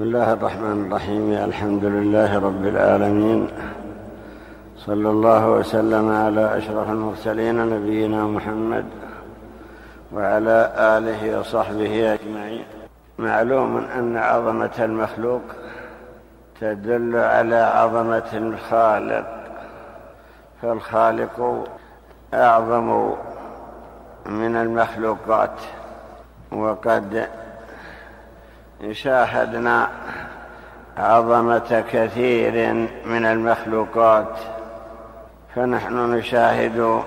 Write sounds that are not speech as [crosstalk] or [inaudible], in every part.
بسم الله الرحمن الرحيم. الحمد لله رب العالمين. صلى الله وسلم على أشرف المرسلين نبينا محمد وعلى آله وصحبه أجمعين. معلوم أن عظمة المخلوق تدل على عظمة الخالق فالخالق أعظم من المخلوقات وقد شاهدنا عظمة كثير من المخلوقات فنحن نشاهد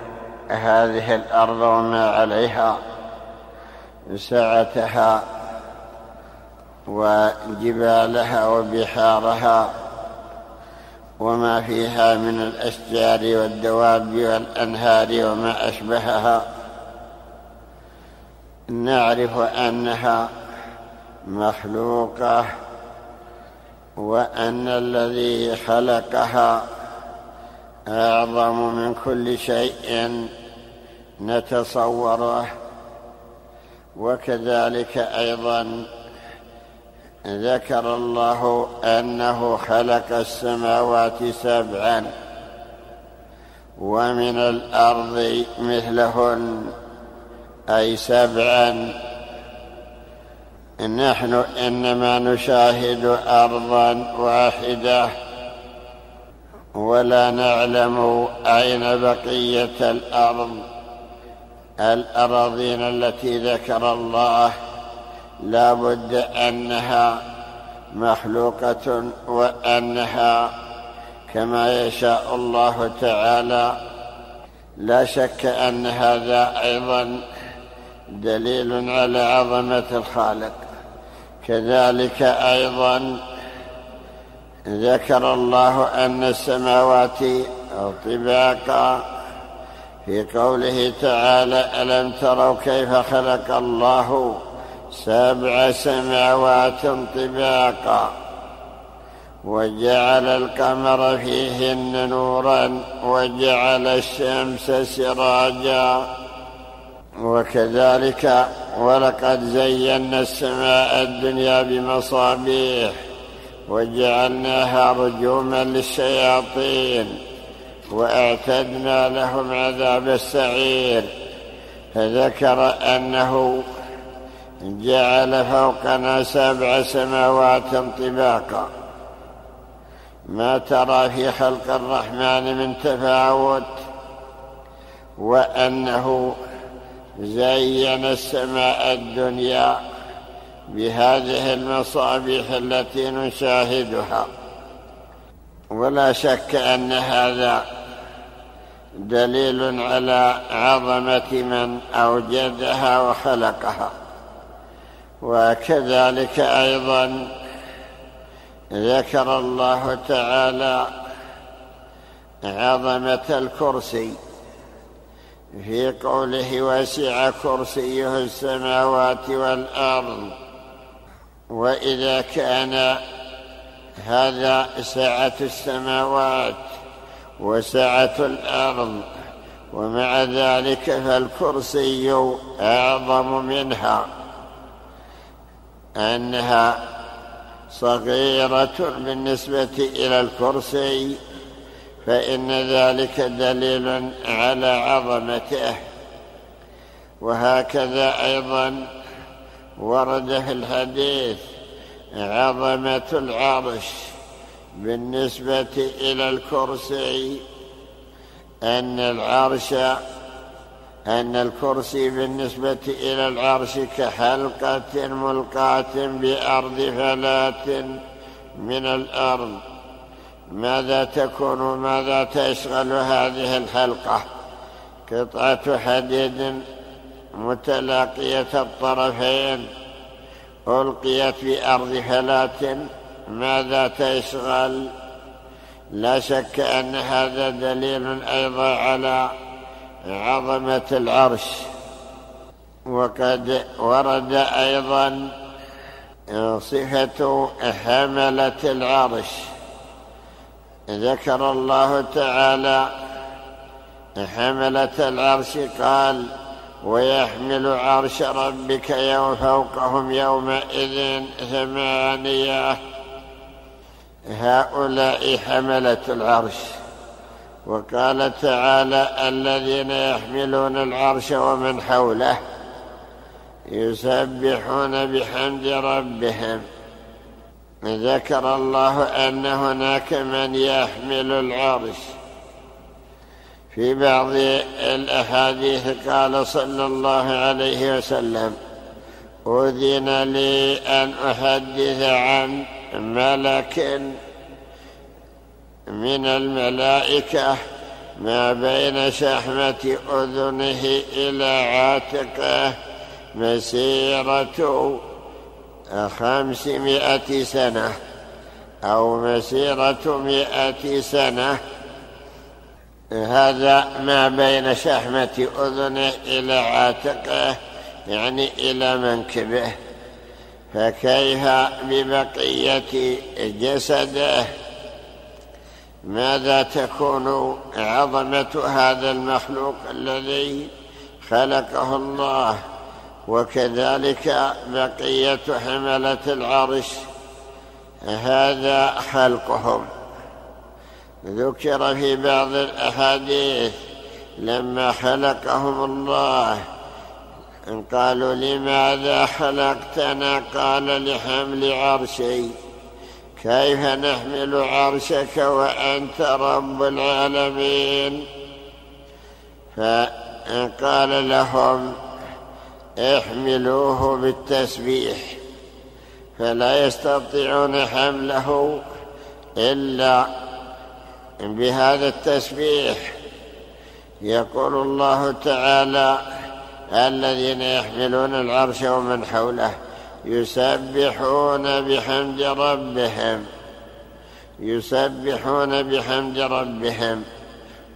هذه الأرض وما عليها سعتها وجبالها وبحارها وما فيها من الأشجار والدواب والأنهار وما أشبهها. نعرف أنها مخلوقة وأن الذي خلقها أعظم من كل شيء نتصوره. وكذلك أيضا ذكر الله أنه خلق السماوات سبعا ومن الأرض مثلهن أي سبعا. نحن إنما نشاهد أرضا واحدة ولا نعلم أين بقية الأرض. الأراضين التي ذكر الله لا بد أنها مخلوقة وأنها كما يشاء الله تعالى لا شك أن هذا أيضا دليل على عظمة الخالق. كذلك أيضا ذكر الله أن السماوات طباقا. في قوله تعالى ألم تروا كيف خلق الله سبع سماوات طباقا؟ وجعل القمر فيهن نورا وجعل الشمس سراجا. وكذلك ولقد زينا السماء الدنيا بمصابيح وجعلناها رجوما للشياطين وأعتدنا لهم عذاب السعير فذكر أنه جعل فوقنا سبع سماوات طباقا. ما ترى في خلق الرحمن من تفاوت وأنه زين السماء الدنيا بهذه المصابيح التي نشاهدها. ولا شك أن هذا دليل على عظمة من أوجدها وخلقها. وكذلك أيضا ذكر الله تعالى عظمة الكرسي. في قوله وسع كرسيه السماوات والأرض. وإذا كان هذا سعة السماوات وسعة الأرض ومع ذلك فالكرسي أعظم منها أنها صغيرة بالنسبة إلى الكرسي فإن ذلك دليل على عظمته. وهكذا أيضا ورد في الحديث عظمة العرش بالنسبة إلى الكرسي. أن العرش أن الكرسي بالنسبة إلى العرش كحلقة ملقاة بأرض فلاة من الأرض. ماذا تكون ماذا تشغل هذه الحلقة؟ قطعة حديد متلاقية الطرفين ألقيت في أرض فلاة ماذا تشغل؟ لا شك أن هذا دليل أيضا على عظمة العرش. وقد ورد أيضا صفة حملة العرش. ذكر الله تعالى حملة العرش قال ويحمل عرش ربك يوم فوقهم يومئذ ثمانية. هؤلاء حملة العرش. وقال تعالى الذين يحملون العرش ومن حوله يسبحون بحمد ربهم. ذكر الله أن هناك من يحمل العرش. في بعض الأحاديث قال صلى الله عليه وسلم أذن لي أن أحدث عن ملك من الملائكة ما بين شحمة أذنه إلى عاتقه مسيرة خمسمائة سنة أو مسيرة مائة سنة. هذا ما بين شحمة أذنه إلى عاتقه يعني إلى منكبه. فكيف ببقية جسده؟ ماذا تكون عظمة هذا المخلوق الذي خلقه الله؟ وكذلك بقية حملة العرش هذا خلقهم. ذكر في بعض الأحاديث لما خلقهم الله قالوا لماذا خلقتنا؟ قال لحمل عرشي. كيف نحمل عرشك وأنت رب العالمين؟ فقال لهم احملوه بالتسبيح فلا يستطيعون حمله إلا بهذا التسبيح. يقول الله تعالى الذين يحملون العرش ومن حوله يسبحون بحمد ربهم يسبحون بحمد ربهم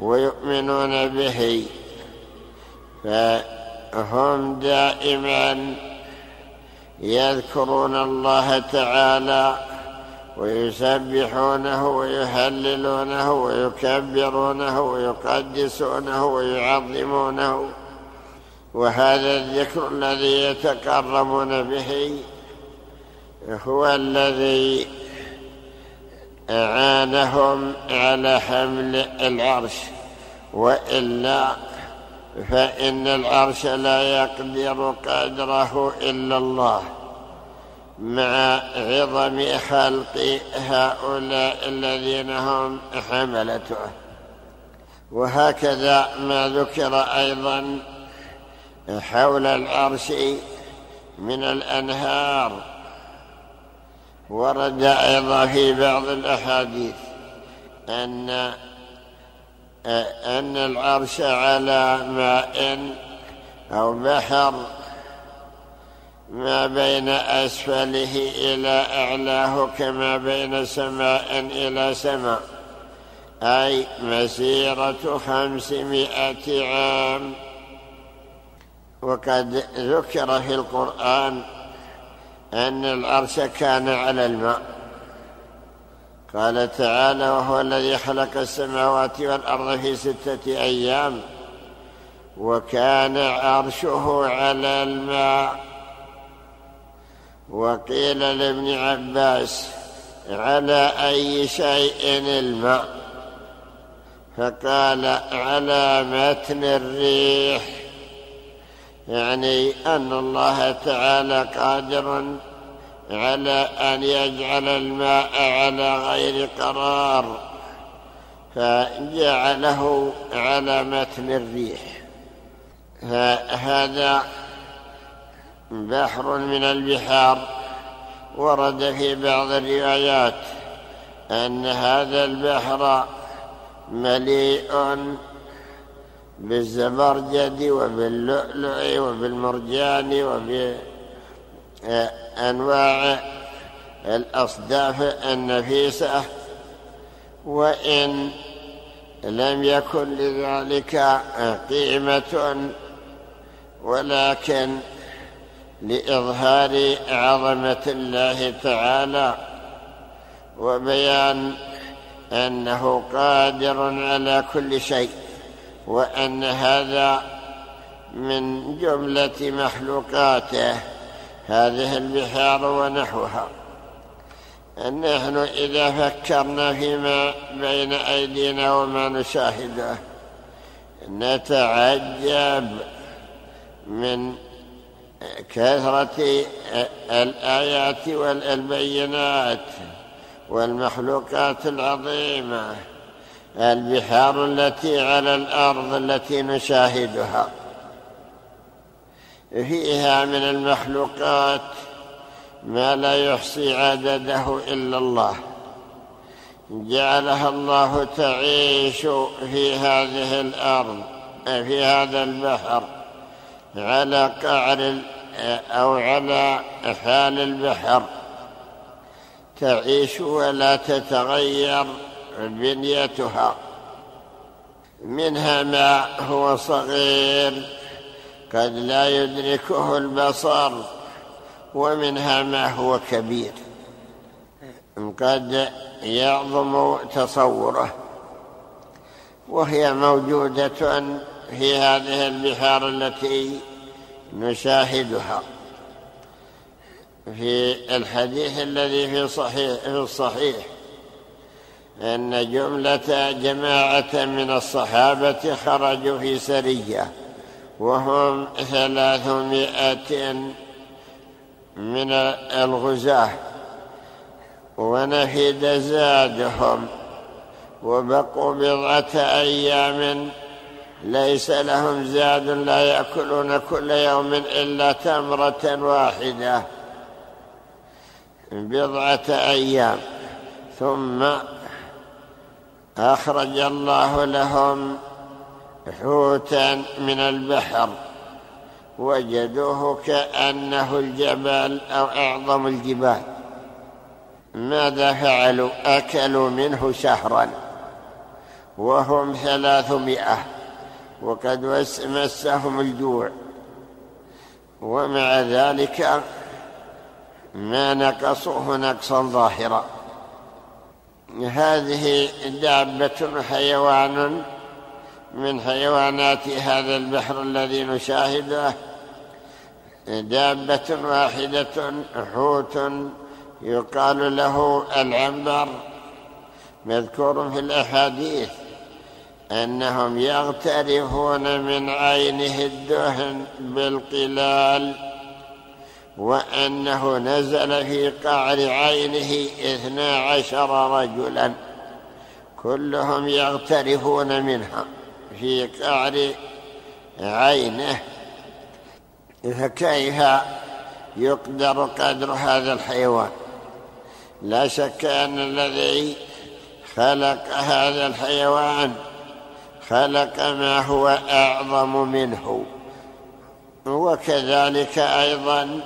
ويؤمنون به. ف هم دائما يذكرون الله تعالى ويسبحونه ويهللونه ويكبرونه ويقدسونه ويعظمونه. وهذا الذكر الذي يتقربون به هو الذي أعانهم على حمل العرش. وإلا فإن العرش لا يقدر قدره إلا الله مع عظم خلق هؤلاء الذين هم حملته. وهكذا ما ذكر أيضا حول العرش من الأنهار. ورد أيضا في بعض الأحاديث أن أن العرش على ماء أو بحر ما بين أسفله إلى أعلاه كما بين سماء إلى سماء أي مسيرة خمسمائة عام. وقد ذكر في القرآن أن العرش كان على الماء. قال تعالى وهو الذي خلق السماوات والأرض في ستة أيام وكان عرشه على الماء. وقيل لابن عباس على أي شيء الماء فقال على متن الريح. يعني أن الله تعالى قادر على أن يجعل الماء على غير قرار فجعله على متن الريح. فهذا بحر من البحار. ورد في بعض الروايات أن هذا البحر مليء بالزبرجد وباللؤلؤ وبالمرجان وب أنواع الأصداف النفيسة وإن لم يكن لذلك قيمة ولكن لإظهار عظمة الله تعالى وبيان أنه قادر على كل شيء وأن هذا من جملة مخلوقاته. هذه البحار ونحوها. نحن إذا فكرنا فيما بين أيدينا وما نشاهده نتعجب من كثرة الآيات والبينات والمخلوقات العظيمة البحار التي على الأرض التي نشاهدها. فيها من المخلوقات ما لا يحصي عدده إلا الله. جعلها الله تعيش في هذه الأرض في هذا البحر على قعر أو على حال البحر. تعيش ولا تتغير بنيتها منها ما هو صغير قد لا يدركه البصر ومنها ما هو كبير. قد يعظم تصوره. وهي موجودة في هذه البحار التي نشاهدها. في الحديث الذي في صحيح في الصحيح إن جملة جماعة من الصحابة خرجوا في سرية. وهم ثلاثمائه من الغزاة ونفد زادهم وبقوا بضعة أيام ليس لهم زاد لا يأكلون كل يوم إلا تمرة واحدة. بضعة أيام ثم أخرج الله لهم حوتا من البحر وجدوه كأنه الجبل أو أعظم الجبال. ماذا فعلوا؟ أكلوا منه شهرا وهم ثلاثمائة وقد مسهم الجوع. ومع ذلك ما نقصوه نقصا ظاهرا. هذه دابة حيوان من حيوانات هذا البحر الذي نشاهده دابة واحدة حوت يقال له العنبر. مذكور في الأحاديث أنهم يغترفون من عينه الدهن بالقلال وأنه نزل في قعر عينه اثنا عشر رجلا. كلهم يغترفون منها. في قعر عينه. فكيف يقدر قدر هذا الحيوان. لا شك أن الذي خلق هذا الحيوان خلق ما هو أعظم منه. وكذلك أيضا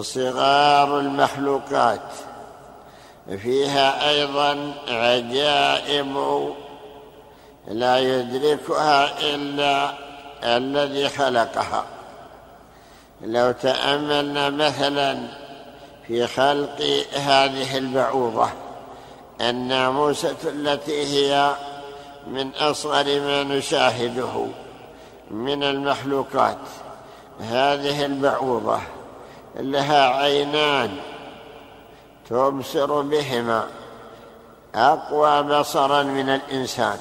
صغار المخلوقات. فيها أيضا عجائب لا يدركها إلا الذي خلقها. لو تاملنا مثلا في خلق هذه البعوضة الناموسه التي هي من أصغر ما نشاهده من المخلوقات هذه البعوضة لها عينان تبصر بهما أقوى بصرا من الإنسان.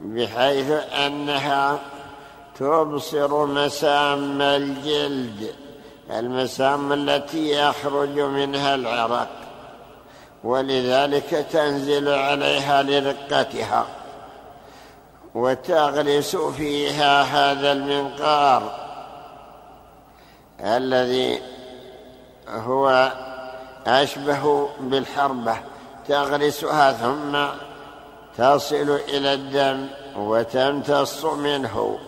بحيث أنها تبصر مسام الجلد المسام التي يخرج منها العرق ولذلك تنزل عليها لرقتها وتغرس فيها هذا المنقار الذي هو أشبه بالحربة تغرسها ثم تصل إلى الدم وتمتص منه.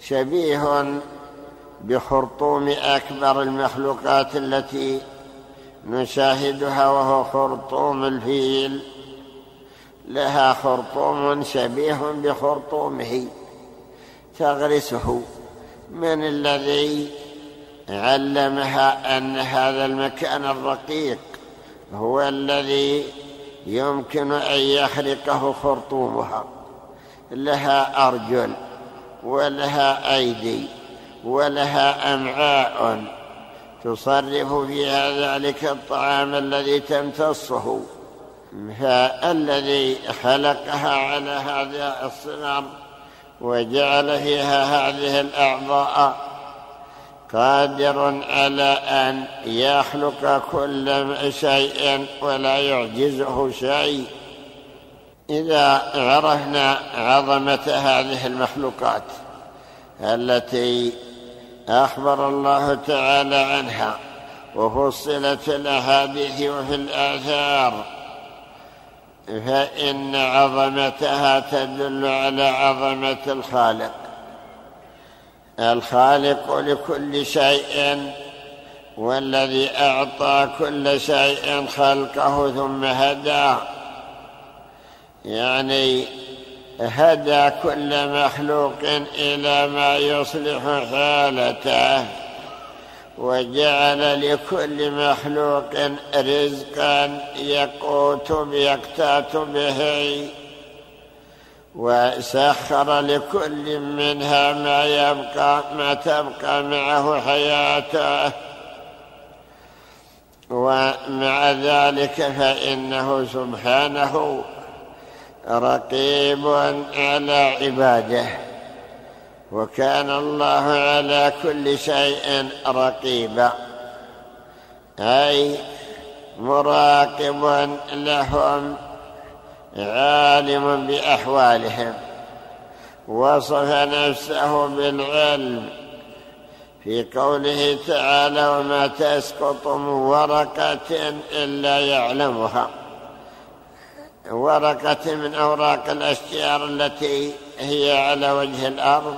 شبيه بخرطوم أكبر المخلوقات التي نشاهدها وهو خرطوم الفيل. لها خرطوم شبيه بخرطومه. تغرسه من الذي علمها أن هذا المكان الرقيق هو الذي يمكن أن يخرقه خرطومها. لها أرجل ولها أيدي ولها أمعاء. تصرف فيها ذلك الطعام الذي تمتصه. فالذي خلقها على هذا الصغر وجعل فيها هذه الأعضاء. قادر على أن يخلق كل شيء ولا يعجزه شيء. إذا عرفنا عظمة هذه المخلوقات التي أخبر الله تعالى عنها وفصلت في الأحاديث وفي الآثار فإن عظمتها تدل على عظمة الخالق. الخالق لكل شيء والذي أعطى كل شيء خلقه ثم هداه. يعني هدى كل مخلوق إلى ما يصلح حالته وجعل لكل مخلوق رزقا يقوت يقتات به. وسخر لكل منها ما يبقى ما تبقى معه حياته. ومع ذلك فإنه سبحانه رقيب على عباده. وكان الله على كل شيء رقيبا. أي مراقب لهم عالم بأحوالهم وصف نفسه بالعلم في قوله تعالى وما تسقط من ورقة إلا يعلمها ورقة من أوراق الأشجار التي هي على وجه الأرض.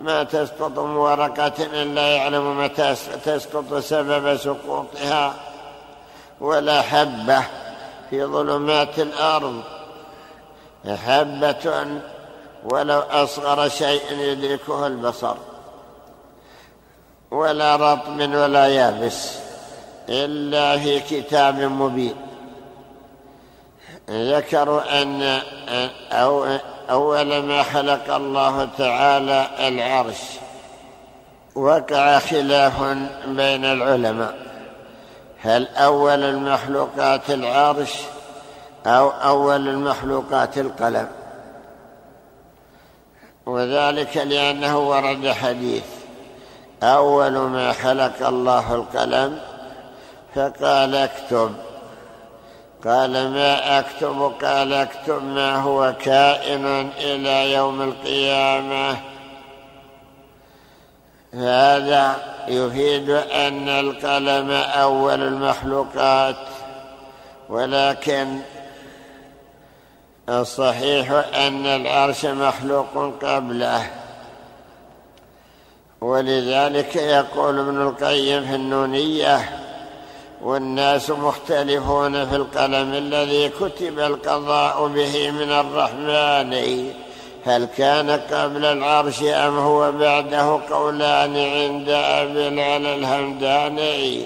ما تسقط من ورقة إلا يعلم متى تسقط سبب سقوطها ولا حبة في ظلمات الأرض. حبة ولو أصغر شيء يدركه البصر. ولا رطب ولا يابس. إلا في كتاب مبين. ذكروا أو أول ما خلق الله تعالى العرش. وقع خلاف بين العلماء. هل أول المخلوقات العرش أو أول المخلوقات القلم؟ وذلك لأنه ورد حديث أول ما خلق الله القلم فقال اكتب. قال ما أكتب؟ قال اكتب ما هو كائن إلى يوم القيامة. هذا يفيد أن القلم أول المخلوقات ولكن الصحيح أن العرش مخلوق قبله. ولذلك يقول ابن القيم في النونية والناس مختلفون في القلم الذي كتب القضاء به من الرحمن. هل كان قبل العرش أم هو بعده قولان عند أبي العلى الهمداني؟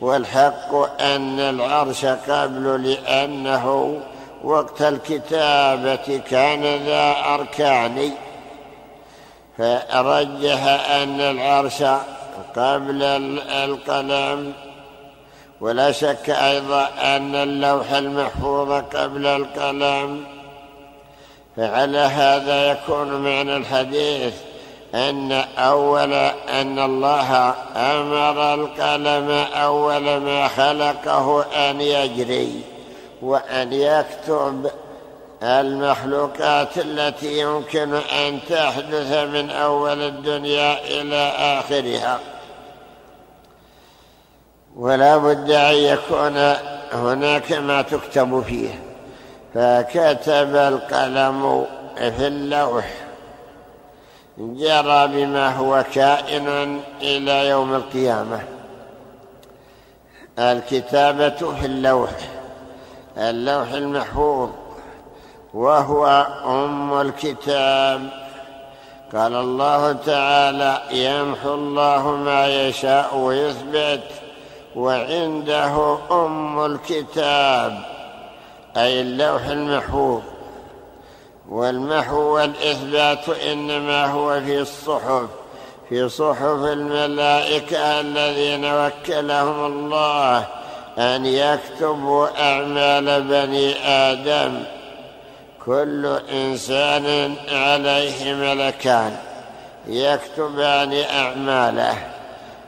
والحق أن العرش قبل لأنه وقت الكتابة كان ذا أركان. فرجح أن العرش قبل القلم ولا شك أيضا أن اللوح المحفوظ قبل القلم. فعلى هذا يكون معنى الحديث أن أول أن الله أمر القلم أول ما خلقه أن يجري وأن يكتب المخلوقات التي يمكن أن تحدث من أول الدنيا إلى آخرها. ولا بد أن يكون هناك ما تكتب فيه. فكتب القلم في اللوح. جرى بما هو كائن إلى يوم القيامة. الكتابة في اللوح اللوح المحفوظ وهو أم الكتاب. قال الله تعالى يمحو الله ما يشاء ويثبت وعنده أم الكتاب. أي اللوح المحفوظ والمحو والإثبات إنما هو في الصحف في صحف الملائكة الذين وكلهم الله أن يكتبوا أعمال بني آدم. كل إنسان عليه ملكان يكتبان أعماله.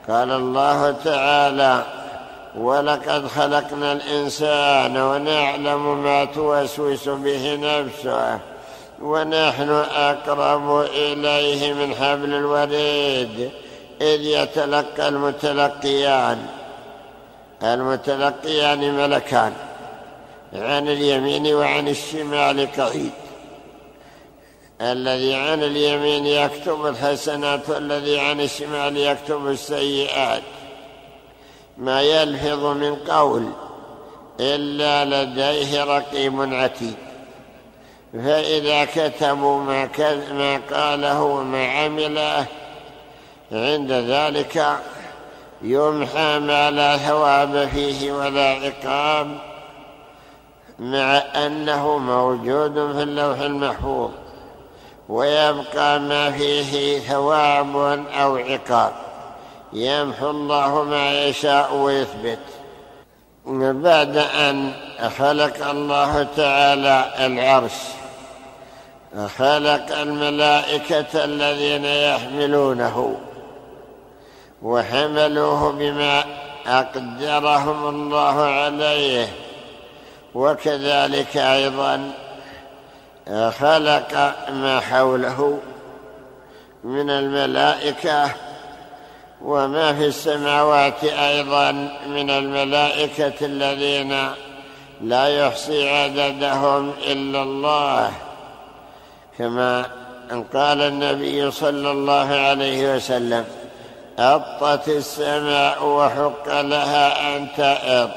قال الله تعالى ولقد خلقنا الإنسان ونعلم ما توسوس به نفسه ونحن أقرب إليه من حبل الوريد إذ يتلقى المتلقيان. المتلقيان ملكان عن اليمين وعن الشمال قعيد. الذي عن اليمين يكتب الحسنات والذي عن الشمال يكتب السيئات. ما يلفظ من قول إلا لديه رقيب عتيد. فإذا كتبوا ما, ما قاله وما عمله عند ذلك يمحى ما لا ثواب فيه ولا عقاب مع أنه موجود في اللوح المحفوظ ويبقى ما فيه ثواب أو عقاب. يمحو الله ما يشاء ويثبت. بعد أن خلق الله تعالى العرش خلق الملائكة الذين يحملونه وحملوه بما أقدرهم الله عليه. وكذلك أيضا خلق ما حوله من الملائكة وما في السماوات أيضا من الملائكة الذين لا يحصي عددهم إلا الله. كما قال النبي صلى الله عليه وسلم أطت السماء وحق لها أن تأط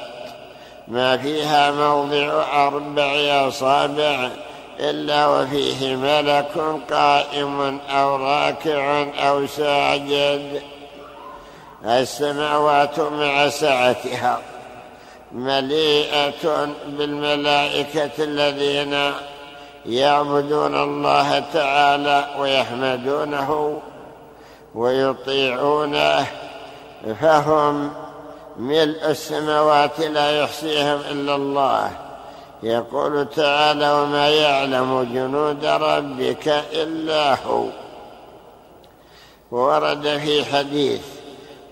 ما فيها موضع أربع أصابع إلا وفيه ملك قائم أو راكع أو ساجد. السماوات مع سعتها مليئة بالملائكة الذين يعبدون الله تعالى ويحمدونه ويطيعونه فهم ملء السماوات لا يحصيهم إلا الله. يقول تعالى وما يعلم جنود ربك إلا هو. ورد في حديث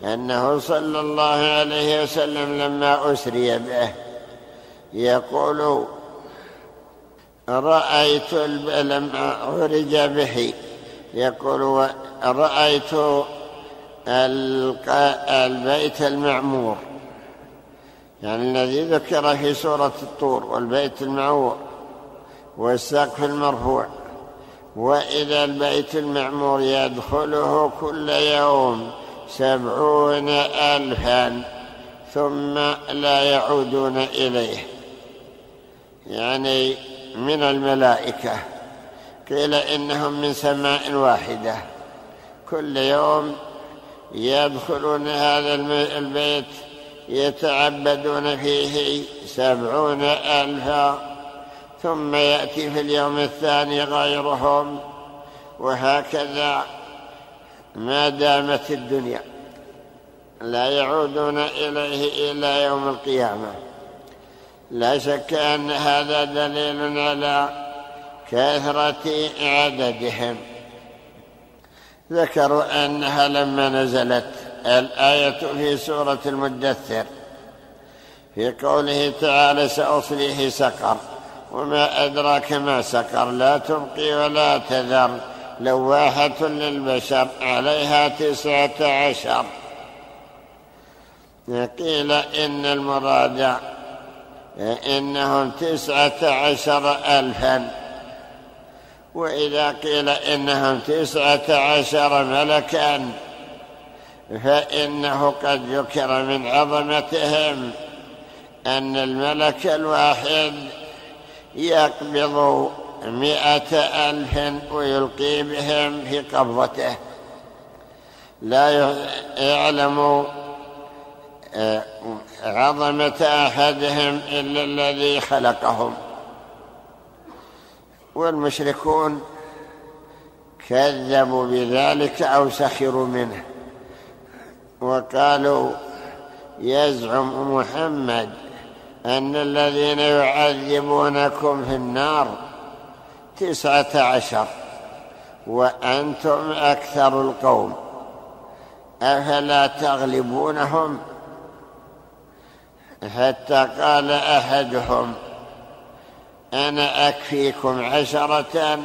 أنه صلى الله عليه وسلم لما أسري به يقول رأيت لما عرج به. يقول رأيت البيت المعمور. يعني الذي ذكر في سورة الطور والبيت المعمور والسقف المرفوع. وإذا البيت المعمور يدخله كل يوم سبعون ألفا ثم لا يعودون إليه. يعني من الملائكة. قيل إنهم من سماء واحدة. كل يوم يدخلون هذا البيت يتعبدون فيه سبعون ألفا. ثم يأتي في اليوم الثاني غيرهم. وهكذا ما دامت الدنيا لا يعودون إليه إلا يوم القيامة. لا شك أن هذا دليل على كثرة عددهم. ذكروا أنها لما نزلت الآية في سورة المدثر في قوله تعالى سأصليه سقر. وما أدراك ما سقر لا تبقي ولا تذر. لواحة للبشر عليها تسعة عشر. قيل إن المراد إنهم تسعة عشر ألفاً. وإذا قيل إنهم تسعة عشر ملكا فإنه قد ذكر من عظمتهم أن الملك الواحد يقبض مئة ألف ويلقي بهم في قبضته. لا يعلم آه، عظمة أحدهم إلا الذي خلقهم. والمشركون كذبوا بذلك أو سخروا منه. وقالوا يزعم محمد أن الذين يعذبونكم في النار تسعة عشر. وأنتم أكثر القوم. أفلا تغلبونهم؟ حتى قال أحدهم أنا أكفيكم عشرة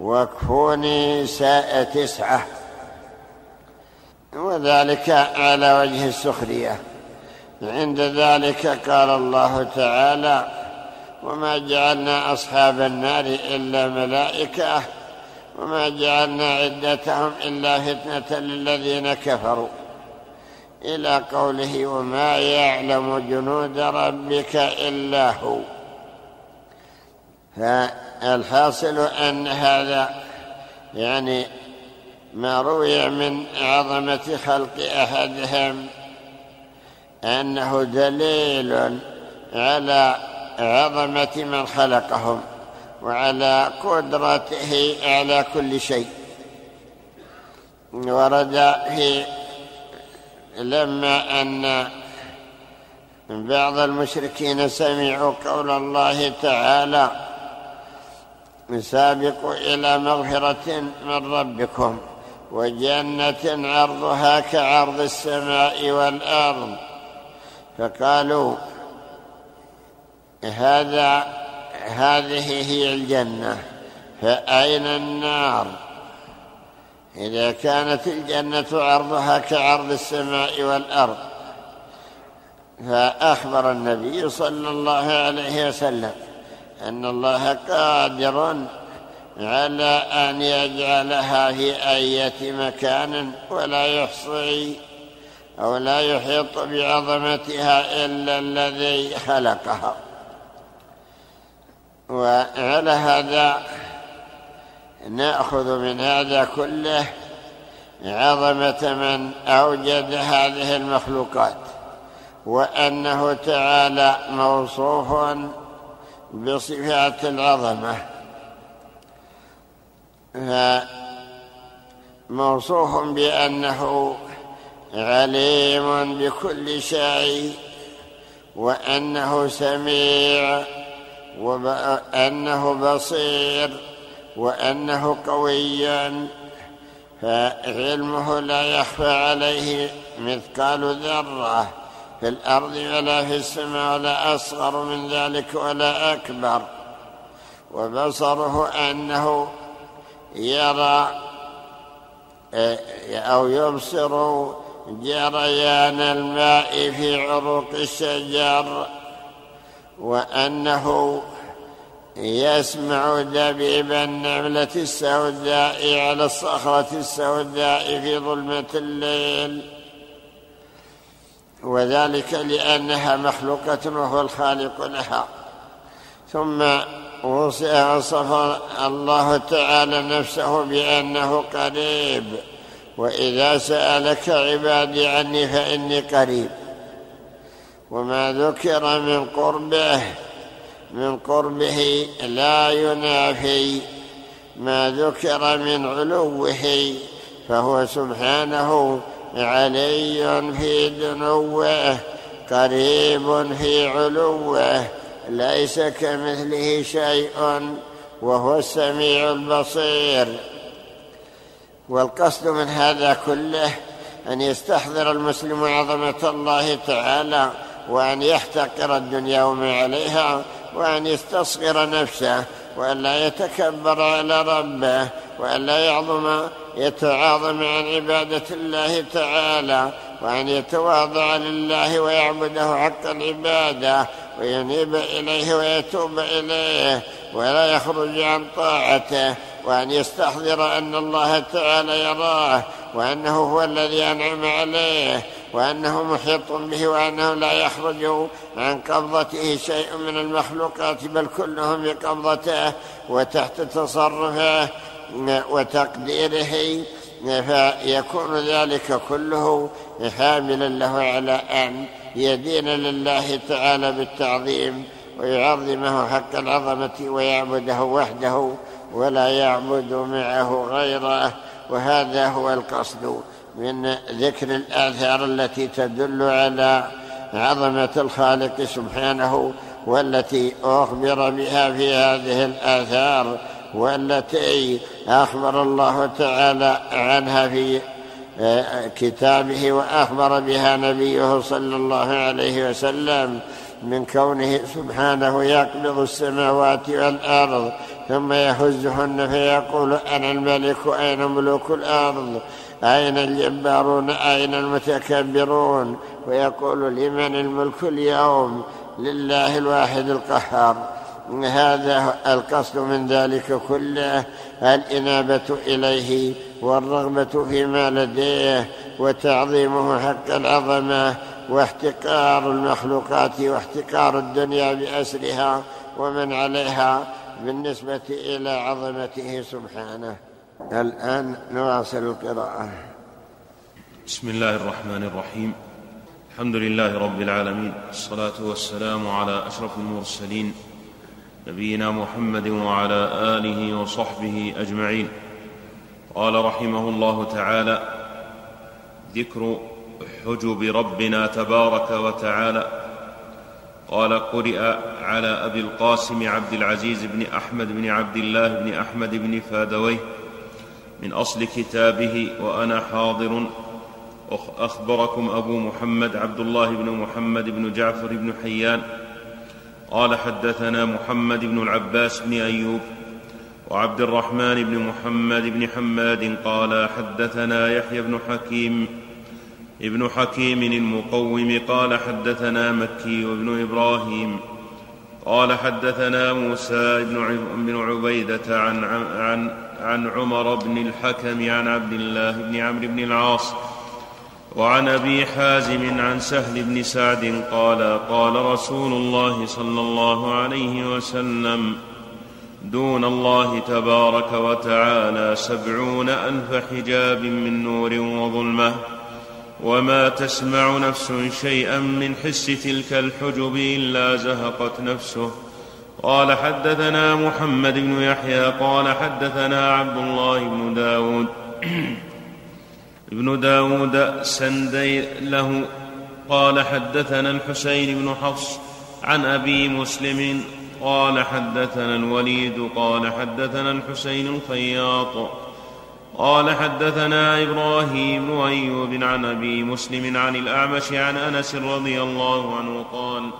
واكفوني ساء تسعة. وذلك على وجه السخرية. عند ذلك قال الله تعالى وما جعلنا أصحاب النار إلا ملائكة وما جعلنا عدتهم إلا فتنة للذين كفروا. إلى قوله وما يعلم جنود ربك إلا هو. فالحاصل أن هذا يعني ما روي من عظمة خلق أحدهم أنه دليل على عظمة من خلقهم وعلى قدرته على كل شيء. ورد في لما أن بعض المشركين سمعوا قول الله تعالى سابقوا إلى مغفرة من ربكم وجنة عرضها كعرض السماء والأرض. فقالوا هذا هذه هي الجنة. فأين النار؟ إذا كانت الجنة عرضها كعرض السماء والأرض. فأخبر النبي صلى الله عليه وسلم أن الله قادر على أن يجعلها في أية مكان ولا يحصي أو لا يحيط بعظمتها إلا الذي خلقها. وعلى هذا نأخذ من هذا كله عظمة من أوجد هذه المخلوقات؟ وأنه تعالى موصوف بصفات العظمة. فموصوف بأنه عليم بكل شيء وأنه سميع وانه بصير وأنه قوي فعلمه لا يخفى عليه مثقال ذرة في الأرض ولا في السماء ولا أصغر من ذلك ولا أكبر. وبصره أنه يرى أو يبصر جريان الماء في عروق الشجر. وأنه يسمع دبيب النملة السوداء على الصخرة السوداء في ظلمة الليل. وذلك لأنها مخلوقة وهو الخالق لها. ثم وصف الله تعالى نفسه بأنه قريب. وإذا سألك عبادي عني فإني قريب. وما ذكر من قربه من قربه لا ينافي. ما ذكر من علوه فهو سبحانه علي في دنوه قريب في علوه. ليس كمثله شيء وهو السميع البصير. والقصد من هذا كله أن يستحضر المسلم عظمة الله تعالى وأن يحتقر الدنيا وما عليها وأن يستصغر نفسه وأن لا يتكبر على ربه وأن لا يعظم يتعاظم عن عبادة الله تعالى وأن يتواضع لله ويعبده حق العبادة وينيب إليه ويتوب إليه ولا يخرج عن طاعته وأن يستحضر أن الله تعالى يراه وأنه هو الذي أنعم عليه. وأنه محيط به وأنه لا يخرج عن قبضته شيء من المخلوقات بل كلهم بقبضته وتحت تصرفه وتقديره فيكون ذلك كله حاملا له على أن يدين لله تعالى بالتعظيم ويعظمه حق العظمة ويعبده وحده ولا يعبد معه غيره وهذا هو القصد. من ذكر الآثار التي تدل على عظمة الخالق سبحانه والتي أخبر بها في هذه الآثار والتي أخبر الله تعالى عنها في آه، كتابه وأخبر بها نبيه صلى الله عليه وسلم من كونه سبحانه يقبض السماوات والأرض ثم يهزهن فيقول أنا الملك أين ملوك الأرض. أين الجبارون؟ أين المتكبرون؟ ويقول لمن الملك اليوم لله الواحد القهار. هذا القصد من ذلك كله الإنابة إليه والرغبة فيما لديه وتعظيمه حق العظمة واحتقار المخلوقات واحتقار الدنيا بأسرها ومن عليها بالنسبة إلى عظمته سبحانه. الآن نواصل القراءة. بسم الله الرحمن الرحيم. الحمد لله رب العالمين. الصلاة والسلام على أشرف المرسلين. نبينا محمد وعلى آله وصحبه أجمعين. قال رحمه الله تعالى ذكر حجب ربنا تبارك وتعالى. قال قرئ على أبي القاسم عبد العزيز بن أحمد بن عبد الله بن أحمد بن فادويه من أصل كتابه وأنا حاضر. أخبركم أبو محمد عبد الله بن محمد بن جعفر بن حيان. قال حدثنا محمد بن العباس بن أيوب وعبد الرحمن بن محمد بن حماد قال حدثنا يحيى بن حكيم ابن حكيم المقوم قال حدثنا مكي بن إبراهيم قال حدثنا موسى بن عبيدة عن, عن, عن عمر بن الحكم عن عبد الله بن عمرو بن العاص وعن أبي حازم عن سهل بن سعد قال قال رسول الله صلى الله عليه وسلم دون الله تبارك وتعالى سبعون ألف حجاب من نور وظلمة وما تسمع نفس شيئا من حس تلك الحجب إلا زهقت نفسه. قال حدثنا محمد بن يحيى قال حدثنا عبد الله بن داود. [clears throat] ابن داود سندي له قال حدثنا الحسين بن حفص عن أبي مسلم قال حدثنا الوليد قال حدثنا الحسين الخياط. قال حدثنا إبراهيم بن أيوب عن أبي مسلم عن الأعمش عن أنس رضي الله عنه قال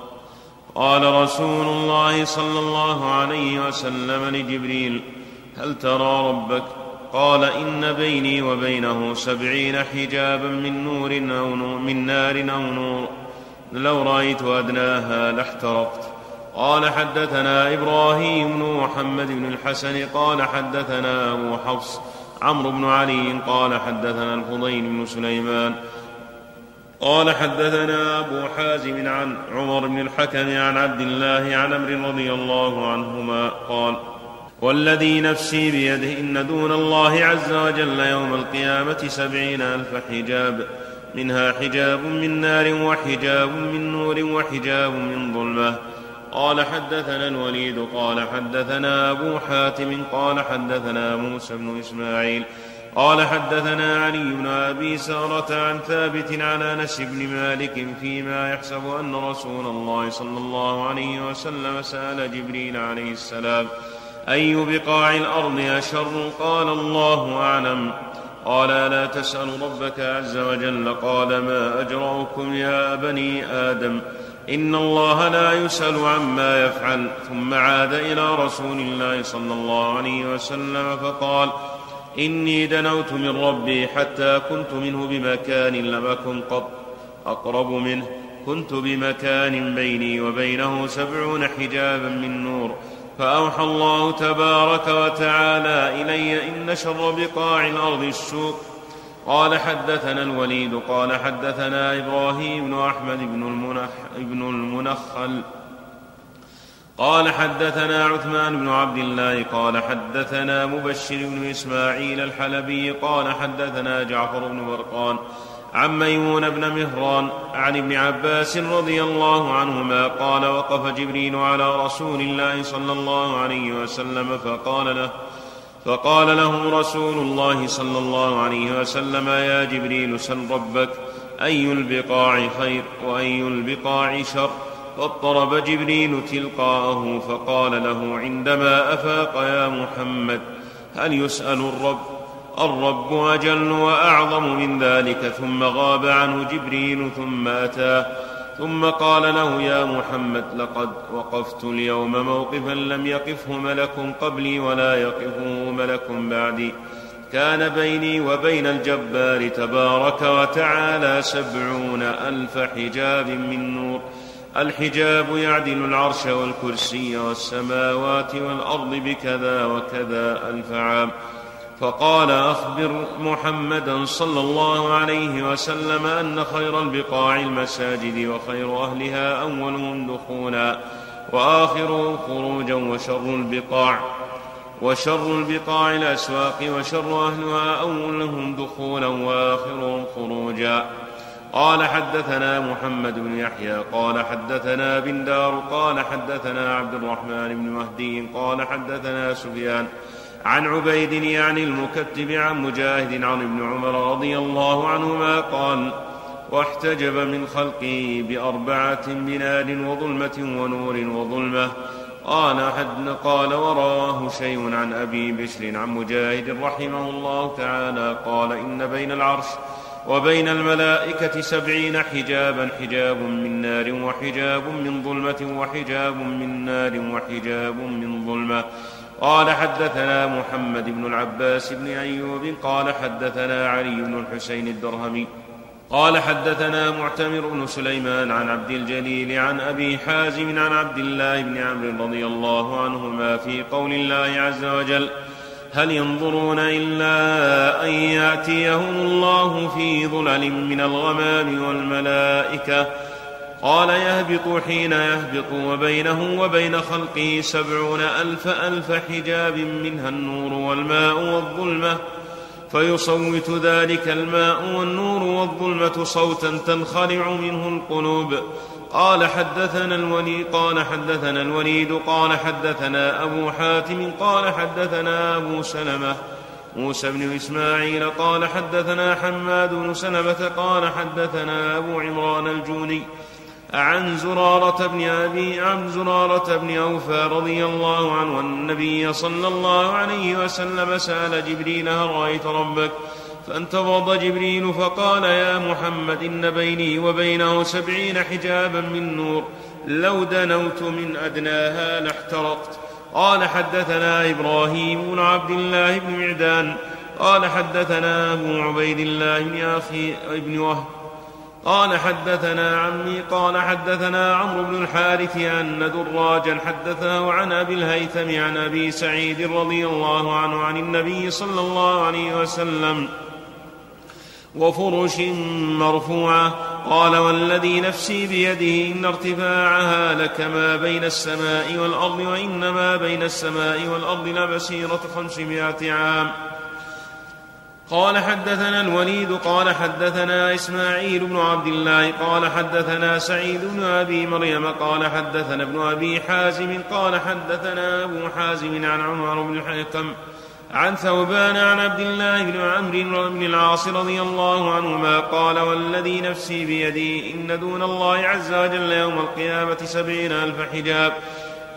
قال رسول الله صلى الله عليه وسلم لجبريل هل ترى ربك؟ قال إن بيني وبينه سبعين حجابا من نور أو نور من نار أو نور. لو رأيت أدناها لاحترقت. قال حدثنا إبراهيم بن محمد بن الحسن قال حدثنا أبو حفص عمرو بن علي قال حدثنا الفضيل بن سليمان قال حدثنا أبو حازم عن عمر بن الحكم عن عبد الله عن أمر رضي الله عنهما قال والذي نفسي بيده إن دون الله عز وجل يوم القيامة سبعين ألف حجاب منها حجاب من نار وحجاب من نور وحجاب من ظلمة قال حدثنا الوليد قال حدثنا أبو حاتم قال حدثنا موسى بن إسماعيل قال حدثنا علي بن أبي سارة عن ثابت عن أنس بن مالك فيما يحسب أن رسول الله صلى الله عليه وسلم سأل جبريل عليه السلام أي بقاع الأرض أشر؟ قال الله أعلم. قال لا تسأل ربك عز وجل؟ قال ما أجرؤكم يا بني آدم؟ إن الله لا يسأل عما يفعل. ثم عاد إلى رسول الله صلى الله عليه وسلم فقال إني دنوت من ربي حتى كنت منه بمكان لم أكن قط. أقرب منه كنت بمكان بيني وبينه سبعون حجابا من نور. فأوحى الله تبارك وتعالى إلي إن شر بقاع الأرض السوق قال حدثنا الوليد قال حدثنا إبراهيم بن أحمد بن, المنخ بن المنخل. قال حدثنا عثمان بن عبد الله قال حدثنا مبشر بن إسماعيل الحلبي قال حدثنا جعفر بن برقان عن ميمون بن مهران عن ابن عباس رضي الله عنهما قال وقف جبريل على رسول الله صلى الله عليه وسلم فقال له فقال له رسول الله صلى الله عليه وسلم يا جبريل سل ربك أي البقاع خير وأي البقاع شر؟ فاضطرب جبريل تلقاءه فقال له عندما أفاق يا محمد هل يسأل الرب؟ الرب أجل وأعظم من ذلك ثم غاب عنه جبريل ثم أتاه. ثم قال له يا محمد لقد وقفت اليوم موقفا لم يقفه ملك قبلي ولا يقفه ملك بعدي. كان بيني وبين الجبار تبارك وتعالى سبعون ألف حجاب من نور. الحجاب يعدل العرش والكرسي والسماوات والأرض بكذا وكذا ألف عام. فقال أخبر محمدا صلى الله عليه وسلم أن خير البقاع المساجد وخير أهلها اولهم دخولا واخرهم خروجا وشر البقاع وشر البقاع الأسواق وشر أهلها أولهم دخولا واخرهم خروجا قال حدثنا محمد بن يحيى قال حدثنا بن دار قال حدثنا عبد الرحمن بن مهدي قال حدثنا سفيان عن عبيد يعني المكتب عن مجاهد عن ابن عمر رضي الله عنهما قال واحتجب من خلقه بأربعة بنار وظلمة ونور وظلمة. قال حد قال وراه شيء عن أبي بشر عن مجاهد رحمه الله تعالى. قال إن بين العرش وبين الملائكة سبعين حجابا حجاب من نار وحجاب من ظلمة وحجاب من نار وحجاب من ظلمة. قال حدثنا محمد بن العباس بن أيوب قال حدثنا علي بن الحسين الدرهمي قال حدثنا معتمر بن سليمان عن عبد الجليل عن أبي حازم عن عبد الله بن عمرو رضي الله عنهما في قول الله عز وجل هل ينظرون إلا أن يأتيهم الله في ظلل من الغمام والملائكة قال يهبط حين يهبط وبينه وبين خلقه سبعون ألف ألف حجاب منها النور والماء والظلمة. فيصوت ذلك الماء والنور والظلمة صوتا تنخلع منه القلوب. قال حدثنا الولي قال حدثنا الوليد قال حدثنا أبو حاتم قال حدثنا أبو سلمة. موسى بن إسماعيل قال حدثنا حماد بن سلمة قال حدثنا أبو عمران الجوني. عن زرارة بن أبي عن زرارة بن أوفى رضي الله عنه أن النبي صلى الله عليه وسلم سأل جبريل هل رأيت ربك؟ فانتفض جبريل فقال يا محمد إن بيني وبينه سبعين حجابا من نور لو دنوت من أدناها لاحترقت. قال حدثنا إبراهيم بن عبد الله بن معدان. قال حدثنا أبو عبيد الله بن أخي ابن وهب. قال حدثنا عمي قال حدثنا عمرو بن الحارث أن دراجا حدثه عن أبي الهيثم عن أبي سعيد رضي الله عنه عن النبي صلى الله عليه وسلم وفرش مرفوعة قال والذي نفسي بيده إن ارتفاعها لكما بين السماء والأرض وإنما بين السماء والأرض لمسيرة خمسمائة عام. قال حدثنا الوليد قال حدثنا إسماعيل بن عبد الله قال حدثنا سعيد بن أبي مريم قال حدثنا ابن أبي حازم قال حدثنا أبو حازم عن عمر بن الحكم عن ثوبان عن عبد الله بن عمرو بن العاص رضي الله عنهما قال والذي نفسي بيدي إن دون الله عز وجل يوم القيامة سبعين ألف حجاب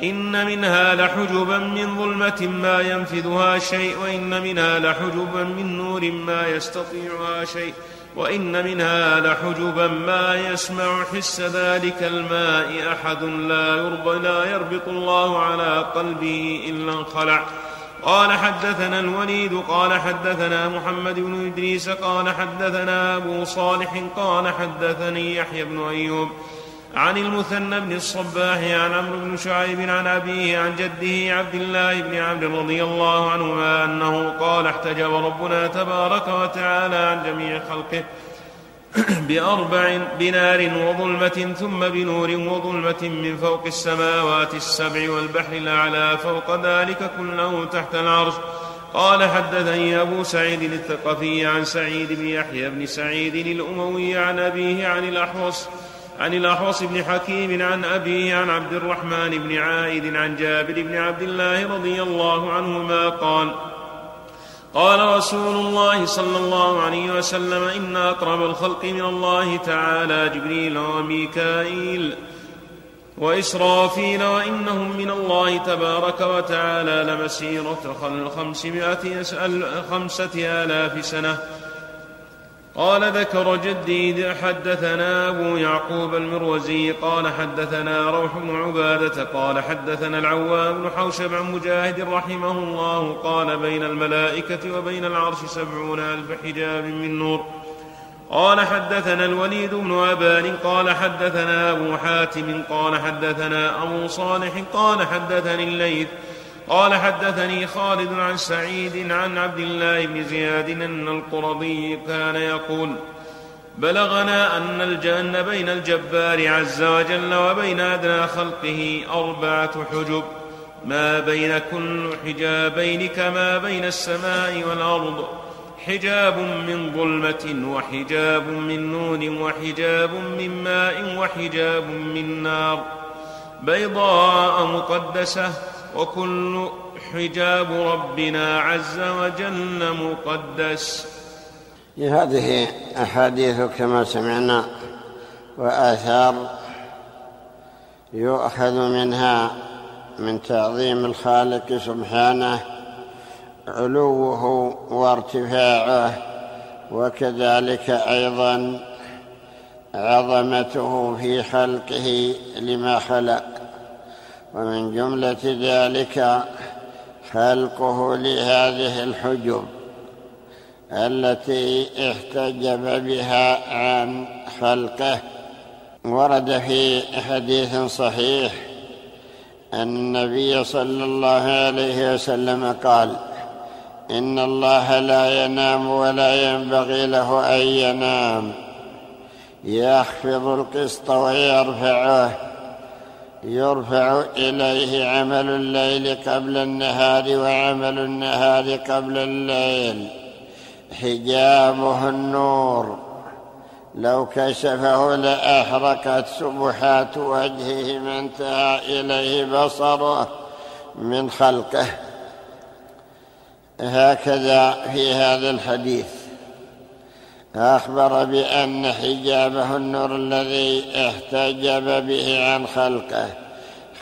إن منها لحجبا من ظلمة ما ينفذها شيء وإن منها لحجبا من نور ما يستطيعها شيء وإن منها لحجبا ما يسمع حس ذلك الماء أحد لا يرب لا يربط الله على قلبه إلا انخلع. قال حدثنا الوليد قال حدثنا محمد بن إدريس قال حدثنا أبو صالح قال حدثني يحيى بن أيوب. عن المثنى بن الصباح عن عمرو بن شعيب عن أبيه عن جده عبد الله بن عمرو رضي الله عنهما أنه قال احتجب ربنا تبارك وتعالى عن جميع خلقه [clears throat] بأربع بنار وظلمة ثم بنور وظلمة من فوق السماوات السبع والبحر الأعلى فوق ذلك كله تحت العرش. قال حدثني أبو سعيد الثقفي عن سعيد بن يحيى بن سعيد الأموي عن أبيه عن الأحوص عن الأحوص بن حكيم عن أبيه عن عبد الرحمن بن عائد عن جابر بن عبد الله رضي الله عنهما قال قال رسول الله صلى الله عليه وسلم إن أقرب الخلق من الله تعالى جبريل وميكائيل وإسرافيل وإنهم من الله تبارك وتعالى لمسيرة خمسمائة خمسة آلاف سنة قال ذكر جدي حدثنا أبو يعقوب المروزي قال حدثنا روح بن عبادة قال حدثنا العوام بن حوشب عن مجاهد رحمه الله قال بين الملائكة وبين العرش سبعون ألف حجاب من نور. قال حدثنا الوليد بن أبان قال حدثنا أبو حاتم قال حدثنا أبو صالح قال حدثني الليث قال حدثني خالد عن سعيد عن عبد الله بن زياد أن القرضي كان يقول بلغنا أن الجنة بين الجبار عز وجل وبين أدنى خلقه أربعة حجب ما بين كل حجابين كما بين السماء والأرض حجاب من ظلمة وحجاب من نور وحجاب من ماء وحجاب من نار بيضاء مقدسة وكل حجاب ربنا عز وجل مقدس. هذه أحاديث كما سمعنا وآثار يؤخذ منها من تعظيم الخالق سبحانه علوه وارتفاعه وكذلك أيضا عظمته في خلقه لما خلق. ومن جملة ذلك خلقه لهذه الحجب التي احتجب بها عن خلقه. ورد في حديث صحيح أن النبي صلى الله عليه وسلم قال إن الله لا ينام ولا ينبغي له أن ينام. يخفض القسط ويرفعه. يرفع إليه عمل الليل قبل النهار وعمل النهار قبل الليل. حجابه النور. لو كشفه لأحرقت سبحات وجهه ما انتهى إليه بصره من خلقه. هكذا في هذا الحديث. أخبر بأن حجابه النور الذي احتجب به عن خلقه.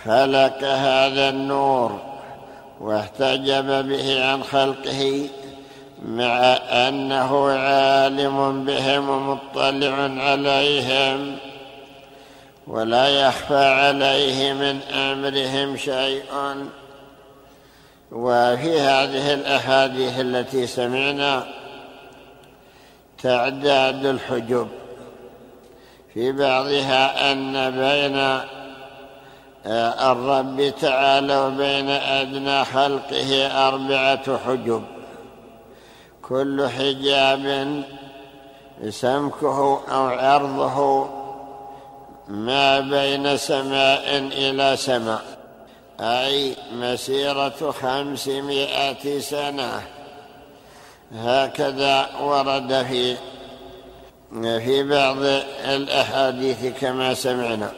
خلق هذا النور واحتجب به عن خلقه مع أنه عالم بهم ومطلع عليهم ولا يخفى عليه من أمرهم شيء. وفي هذه الأحاديث التي سمعنا تعداد الحجب. في بعضها أن بين آه، الرب تعالى وبين أدنى خلقه أربعة حجب. كل حجاب سمكه أو عرضه ما بين سماء إلى سماء أي مسيرة خمسمائة سنة. هكذا ورد في في بعض الأحاديث كما سمعنا.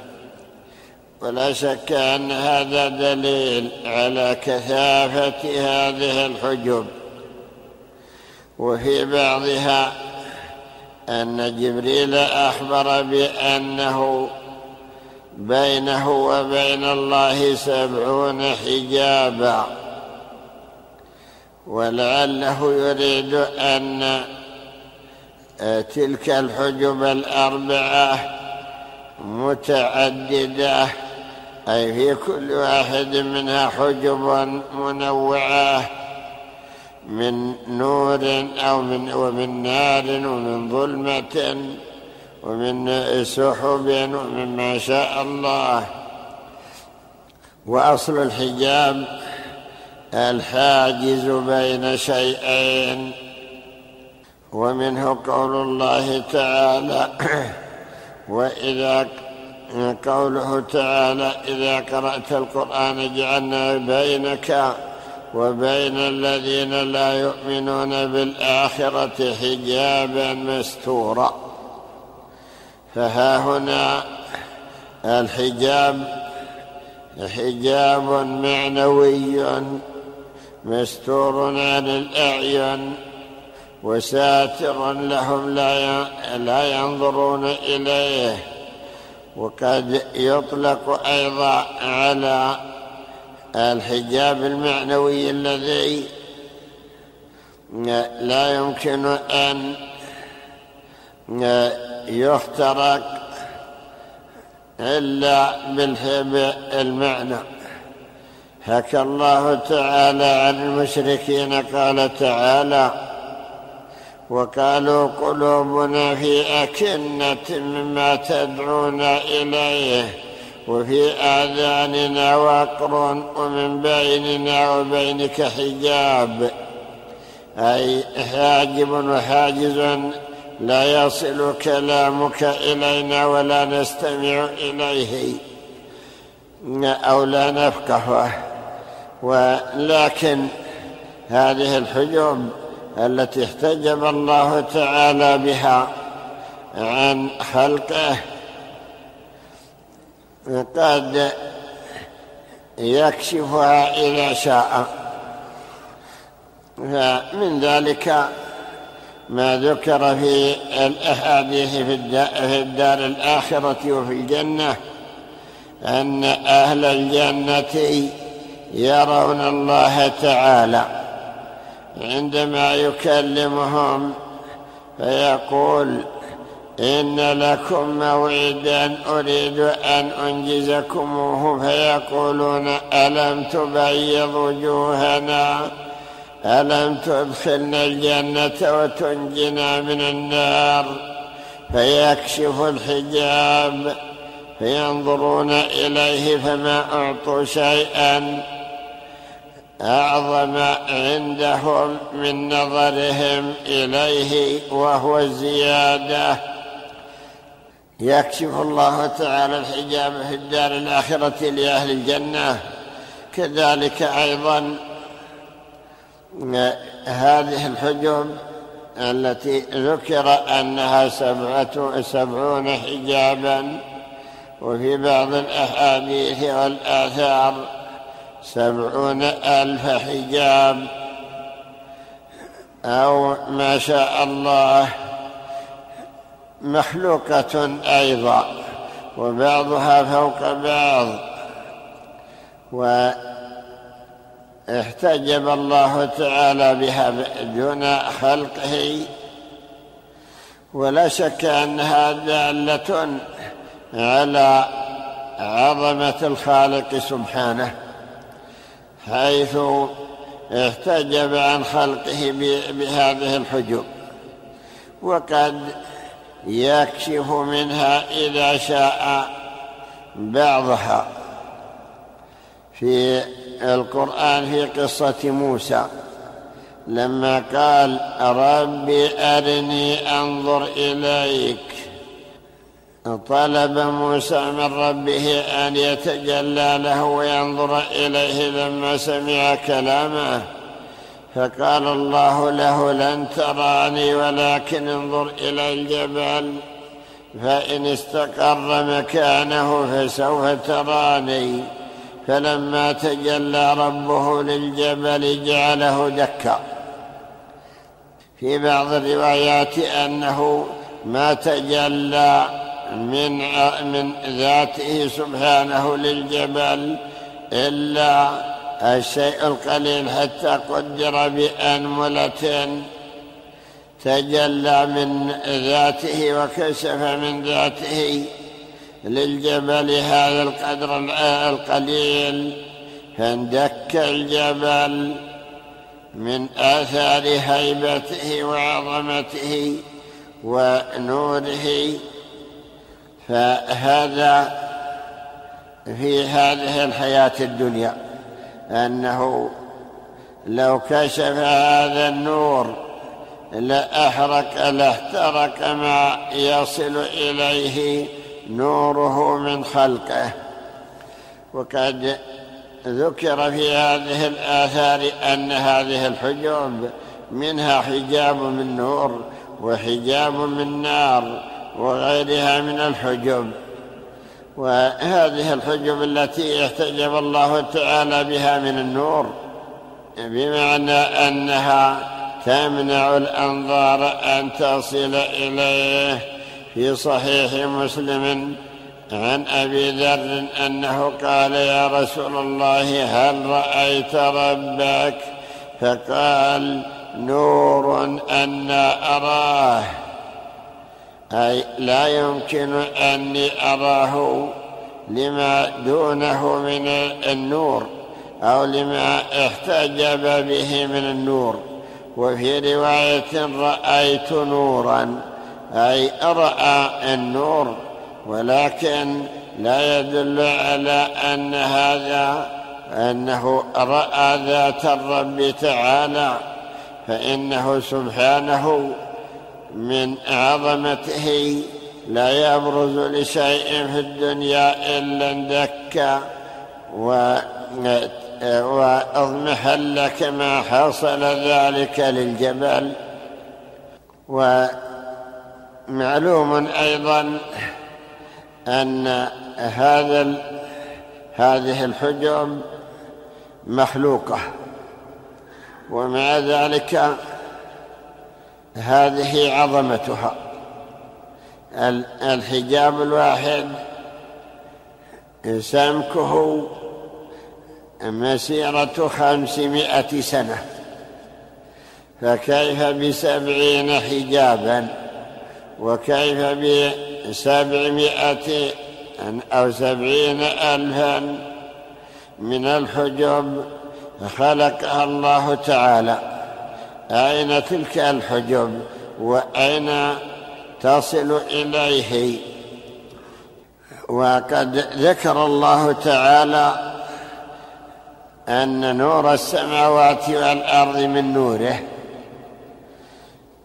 ولا شك أن هذا دليل على كثافة هذه الحجب. وفي بعضها أن جبريل أخبر بأنه بينه وبين الله سبعون حجابا. ولعله يريد أن تلك الحجب الأربعة متعددة. أي في كل واحد منها حجب منوعة من نور أو من ومن نار ومن ظلمة ومن سحب ومما شاء الله. وأصل الحجاب الحاجز بين شيئين ومنه قول الله تعالى [clears throat] وإذا قوله تعالى إذا قرأت القرآن جعلنا بينك وبين الذين لا يؤمنون بالآخرة حجابا مستورا. فها هنا الحجاب حجاب معنوي مستور عن الأعين وساتر لهم لا ينظرون إليه. وقد يطلق أيضا على الحجاب المعنوي الذي لا يمكن أن يخترق إلا بالمعنى حكى الله تعالى عن المشركين قال تعالى وقالوا قلوبنا في أكنة مما تدعونا إليه وفي آذاننا وقر ومن بيننا وبينك حجاب. أي حاجب وحاجز لا يصل كلامك إلينا ولا نستمع إليه. أو لا نفقهه ولكن هذه الحجوب التي احتجب الله تعالى بها عن خلقه قد يكشفها إذا شاء. فمن ذلك ما ذكر في الأحاديث في الدار الآخرة وفي الجنة أن أهل الجنة يرون الله تعالى. عندما يكلمهم فيقول إن لكم موعدا أريد أن أنجزكموه. فيقولون ألم تبيض وجوهنا؟ ألم تدخلنا الجنة وتنجنا من النار؟ فيكشف الحجاب فينظرون إليه فما أعطوا شيئا؟ أعظم عندهم من نظرهم إليه وهو الزيادة يكشف الله تعالى الحجاب في الدار الآخرة لأهل الجنة. كذلك أيضا هذه الحجب التي ذكر أنها سبعة سبعون حجابا. وفي بعض الأحاديث والآثار سبعون ألف حجاب. أو ما شاء الله مخلوقة أيضا وبعضها فوق بعض. واحتجب الله تعالى بها دون خلقه. ولا شك أنها دالة على عظمة الخالق سبحانه. حيث احتجب عن خلقه بهذه الحجوب وقد يكشف منها إذا شاء بعضها. في القرآن في قصة موسى لما قال ربي أرني أنظر إليك طلب موسى من ربه أن يتجلى له وينظر إليه لما سمع كلامه. فقال الله له لن تراني ولكن انظر إلى الجبل فإن استقر مكانه فسوف تراني. فلما تجلى ربه للجبل جعله دكا. في بعض الروايات أنه ما تجلى من من ذاته سبحانه للجبل إلا الشيء القليل حتى قدر بأنملة تجلى من ذاته وكشف من ذاته للجبل هذا القدر القليل. فاندك الجبل من آثار هيبته وعظمته ونوره فهذا في هذه الحياة الدنيا أنه لو كشف هذا النور لأحرق لأحترق ما يصل إليه نوره من خلقه. وقد ذكر في هذه الآثار أن هذه الحجوب منها حجاب من نور وحجاب من نار. وغيرها من الحجب. وهذه الحجب التي احتجب الله تعالى بها من النور بمعنى أنها تمنع الأنظار أن تصل إليه في صحيح مسلم عن أبي ذر أنه قال يا رسول الله هل رأيت ربك؟ فقال نور أن أراه. أي لا يمكن أني أراه لما دونه من النور أو لما احتجب به من النور. وفي رواية رأيت نورا أي رأى النور ولكن لا يدل على أن هذا أنه رأى ذات الرب تعالى فإنه سبحانه من عظمته لا يبرز لشيء في الدنيا إلا اندك واضمحل كما حصل ذلك للجبل. ومعلوم أيضا أن هذا هذه الحجب مخلوقة. ومع ذلك هذه عظمتها. الحجاب الواحد سمكه مسيرة خمسمائة سنة. فكيف بسبعين حجابا؟ وكيف بسبعمائة أو سبعين ألفا؟ من الحجب خلقها الله تعالى. أين تلك الحجب؟ وأين تصل إليه؟ وقد ذكر الله تعالى أن نور السماوات والأرض من نوره.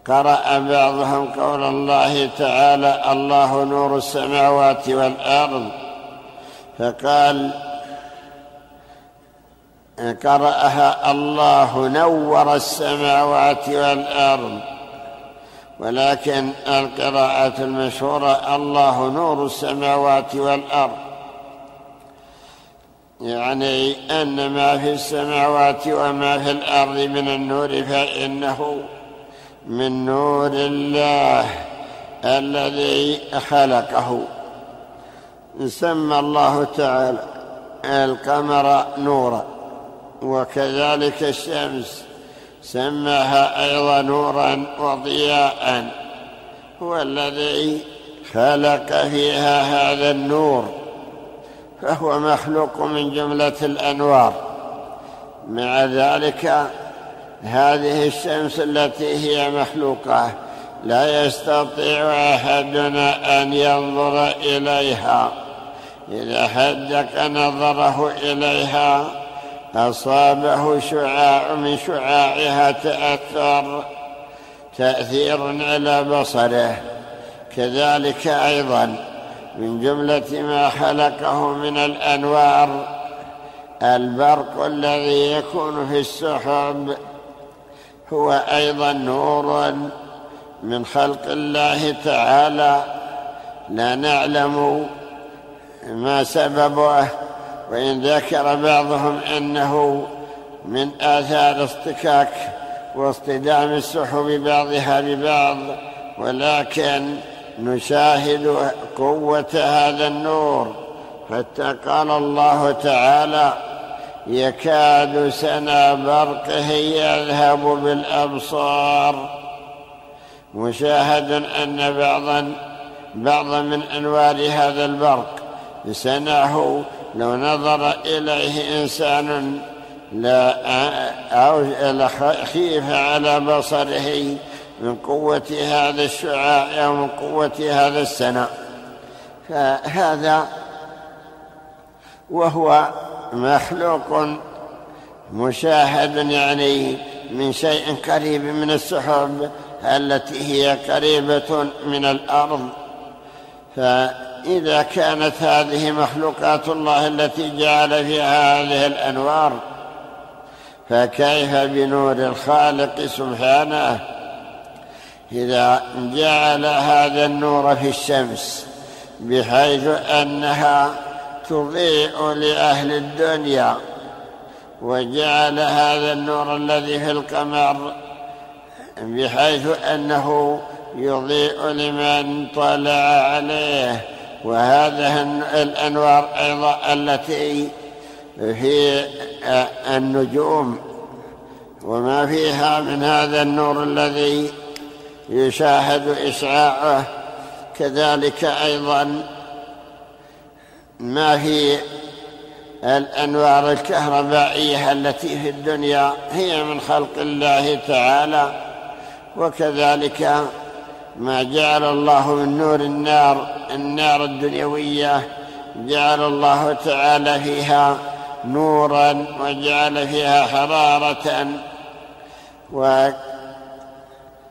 قرأ بعضهم قول الله تعالى الله نور السماوات والأرض. فقال قرأها الله نور السماوات والأرض. ولكن القراءة المشهورة الله نور السماوات والأرض. يعني أن ما في السماوات وما في الأرض من النور فإنه من نور الله الذي خلقه. سمى الله تعالى القمر نورا. وكذلك الشمس. سماها أيضا نورا وضياء. هو الذي خلق فيها هذا النور. فهو مخلوق من جملة الأنوار. مع ذلك هذه الشمس التي هي مخلوقة لا يستطيع احدنا أن ينظر إليها. إذا حدق نظره إليها أصابه شعاع من شعاعها تأثر تأثير على بصره. كذلك أيضا من جملة ما خلقه من الأنوار البرق الذي يكون في السحب هو أيضا نور من خلق الله تعالى. لا نعلم ما سببه. وإن ذكر بعضهم أنه من آثار اصطكاك واصطدام السحب بعضها ببعض ولكن نشاهد قوة هذا النور. حتى قال الله تعالى يكاد سنا برقه يذهب بالأبصار. مشاهد أن بعضا بعضا من أنوار هذا البرق سناه لو نظر إليه إنسان لا أو خيف على بصره من قوة هذا الشعاع أو من قوة هذا السناء فهذا وهو مخلوق مشاهد يعني من شيء قريب من السحب التي هي قريبة من الأرض. ف إذا كانت هذه مخلوقات الله التي جعل فيها هذه الأنوار فكيف بنور الخالق سبحانه؟ إذا جعل هذا النور في الشمس بحيث أنها تضيء لأهل الدنيا وجعل هذا النور الذي في القمر بحيث أنه يضيء لمن طلع عليه. وهذه الأنوار أيضا التي في النجوم. وما فيها من هذا النور الذي يشاهد إشعاعه كذلك أيضا ما في الأنوار الكهربائية التي في الدنيا هي من خلق الله تعالى. وكذلك ما جعل الله من نور النار النار الدنيوية. جعل الله تعالى فيها نورا وجعل فيها حرارة.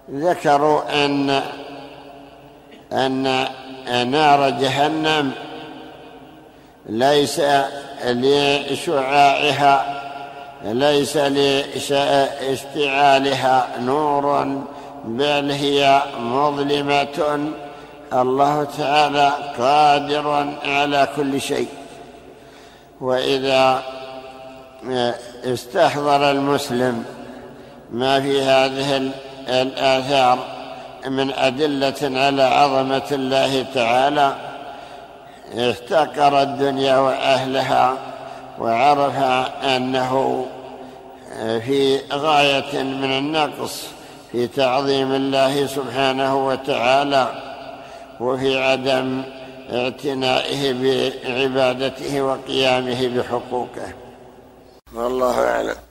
وذكروا أن أن نار جهنم ليس لشعاعها ليس لاشتعالها نور. بل هي مظلمة. الله تعالى قادر على كل شيء. وإذا استحضر المسلم ما في هذه الآثار من أدلة على عظمة الله تعالى احتقر الدنيا وأهلها وعرف أنه في غاية من النقص. في تعظيم الله سبحانه وتعالى وفي عدم اعتنائه بعبادته وقيامه بحقوقه. والله أعلم.